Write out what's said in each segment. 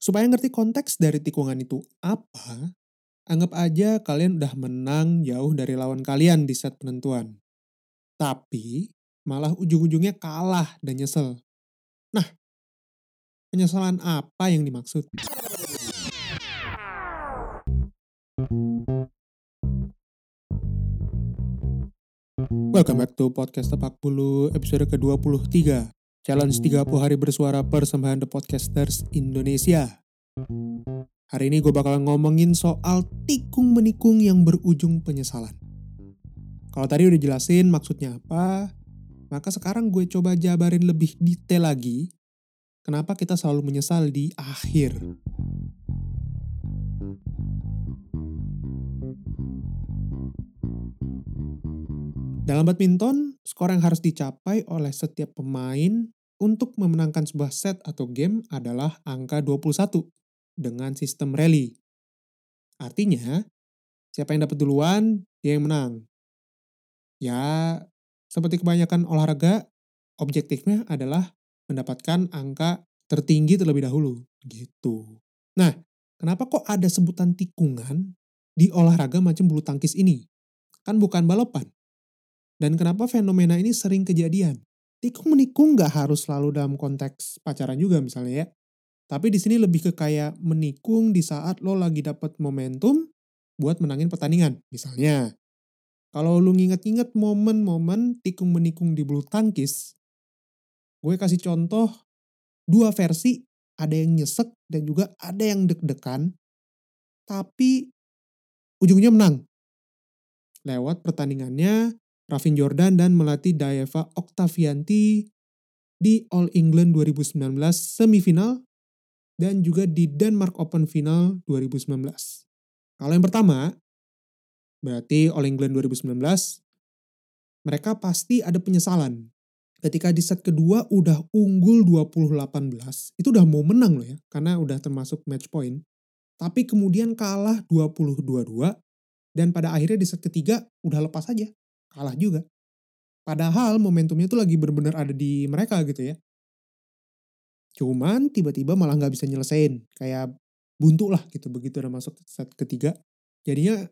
Supaya ngerti konteks dari tikungan itu apa, anggap aja kalian udah menang jauh dari lawan kalian di set penentuan. Tapi malah ujung-ujungnya kalah dan nyesel. Nah, penyesalan apa yang dimaksud? Welcome back to podcast Tepak Bulu episode ke-23. Challenge 30 hari bersuara persembahan The Podcasters Indonesia. Hari ini gue bakal ngomongin soal tikung menikung yang berujung penyesalan. Kalau tadi udah jelasin maksudnya apa, maka sekarang gue coba jabarin lebih detail lagi kenapa kita selalu menyesal di akhir. Dalam badminton, skor yang harus dicapai oleh setiap pemain untuk memenangkan sebuah set atau game adalah angka 21 dengan sistem rally. Artinya, siapa yang dapat duluan, dia yang menang. Ya, seperti kebanyakan olahraga, objektifnya adalah mendapatkan angka tertinggi terlebih dahulu. Gitu. Nah, kenapa kok ada sebutan tikungan di olahraga macam bulu tangkis ini? Kan bukan balapan. Dan kenapa fenomena ini sering kejadian? Tikung menikung gak harus selalu dalam konteks pacaran juga misalnya ya. Tapi di sini lebih ke kayak menikung di saat lo lagi dapet momentum buat menangin pertandingan. Misalnya, kalau lu nginget-nginget momen-momen tikung menikung di bulu tangkis, gue kasih contoh dua versi, ada yang nyesek dan juga ada yang deg-degan, tapi ujungnya menang. Lewat pertandingannya Ravin Jordan dan melatih Daeva Octavianti di All England 2019 semifinal dan juga di Denmark Open Final 2019. Kalau yang pertama, berarti All England 2019, mereka pasti ada penyesalan. Ketika di set kedua udah unggul 20-18, itu udah mau menang loh ya, karena udah termasuk match point. Tapi kemudian kalah 20-22, dan pada akhirnya di set ketiga udah lepas aja kalah juga. Padahal momentumnya tuh lagi bener-bener ada di mereka gitu ya. Cuman tiba-tiba malah nggak bisa nyelesain. Kayak buntu lah gitu begitu udah masuk set ketiga. Jadinya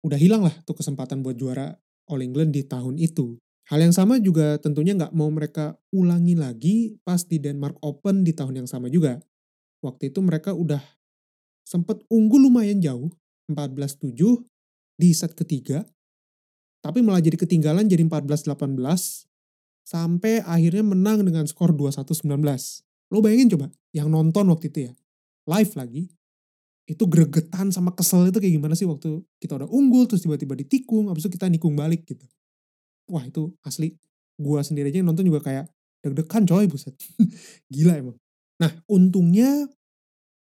udah hilang lah tuh kesempatan buat juara All England di tahun itu. Hal yang sama juga tentunya nggak mau mereka ulangi lagi pas di Denmark Open di tahun yang sama juga. Waktu itu mereka udah sempet unggul lumayan jauh, 14-7 di set ketiga tapi malah jadi ketinggalan jadi 14-18 sampai akhirnya menang dengan skor 21-19. Lo bayangin coba yang nonton waktu itu ya, live lagi, itu gregetan sama kesel itu kayak gimana sih waktu kita udah unggul terus tiba-tiba ditikung, habis itu kita nikung balik gitu. Wah itu asli, gua sendiri aja yang nonton juga kayak deg-degan coy buset. Gila emang. Nah untungnya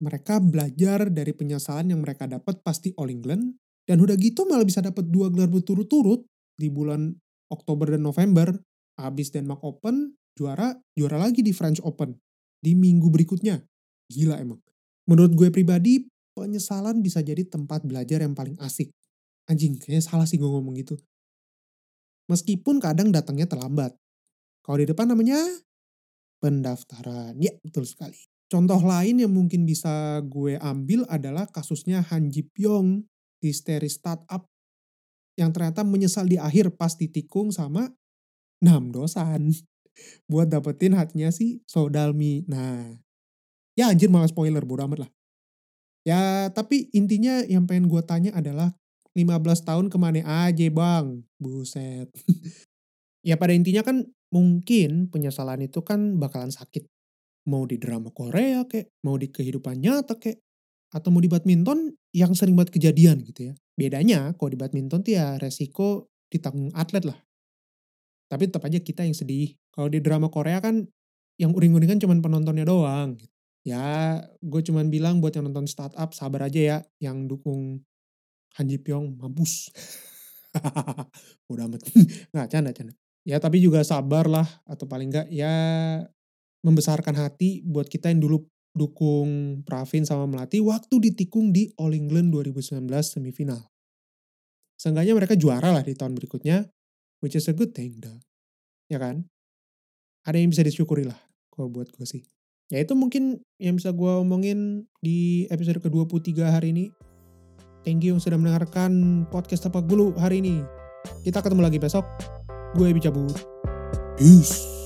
mereka belajar dari penyesalan yang mereka dapat pasti All England dan udah gitu malah bisa dapat dua gelar berturut-turut di bulan Oktober dan November. Habis Denmark Open, juara, juara lagi di French Open. Di minggu berikutnya. Gila emang. Menurut gue pribadi, penyesalan bisa jadi tempat belajar yang paling asik. Anjing, kayaknya salah sih gue ngomong gitu. Meskipun kadang datangnya terlambat. Kalau di depan namanya pendaftaran. Ya, betul sekali. Contoh lain yang mungkin bisa gue ambil adalah kasusnya Han Ji Pyong histeri startup yang ternyata menyesal di akhir pas ditikung sama Nam Dosan buat dapetin hatinya si Sodalmi. Nah, ya anjir malah spoiler, bodo amat lah. Ya, tapi intinya yang pengen gue tanya adalah 15 tahun ke mana aja bang? Buset. ya pada intinya kan mungkin penyesalan itu kan bakalan sakit. Mau di drama Korea kek, mau di kehidupan nyata kek, atau mau di badminton yang sering buat kejadian gitu ya. Bedanya kalau di badminton tuh ya resiko ditanggung atlet lah. Tapi tetap aja kita yang sedih. Kalau di drama Korea kan yang uring-uringan cuma penontonnya doang. Ya gue cuman bilang buat yang nonton startup sabar aja ya. Yang dukung Han Ji Pyong mampus. Udah amat. Nggak, canda, canda. Ya tapi juga sabar lah. Atau paling enggak ya membesarkan hati buat kita yang dulu dukung Pravin sama Melati waktu ditikung di All England 2019 semifinal. Seenggaknya mereka juara lah di tahun berikutnya, which is a good thing dah. Ya kan? Ada yang bisa disyukuri lah kalau buat gue sih. Ya itu mungkin yang bisa gue omongin di episode ke-23 hari ini. Thank you yang sudah mendengarkan podcast Tapak Bulu hari ini. Kita ketemu lagi besok. Gue Ebi cabut. Peace.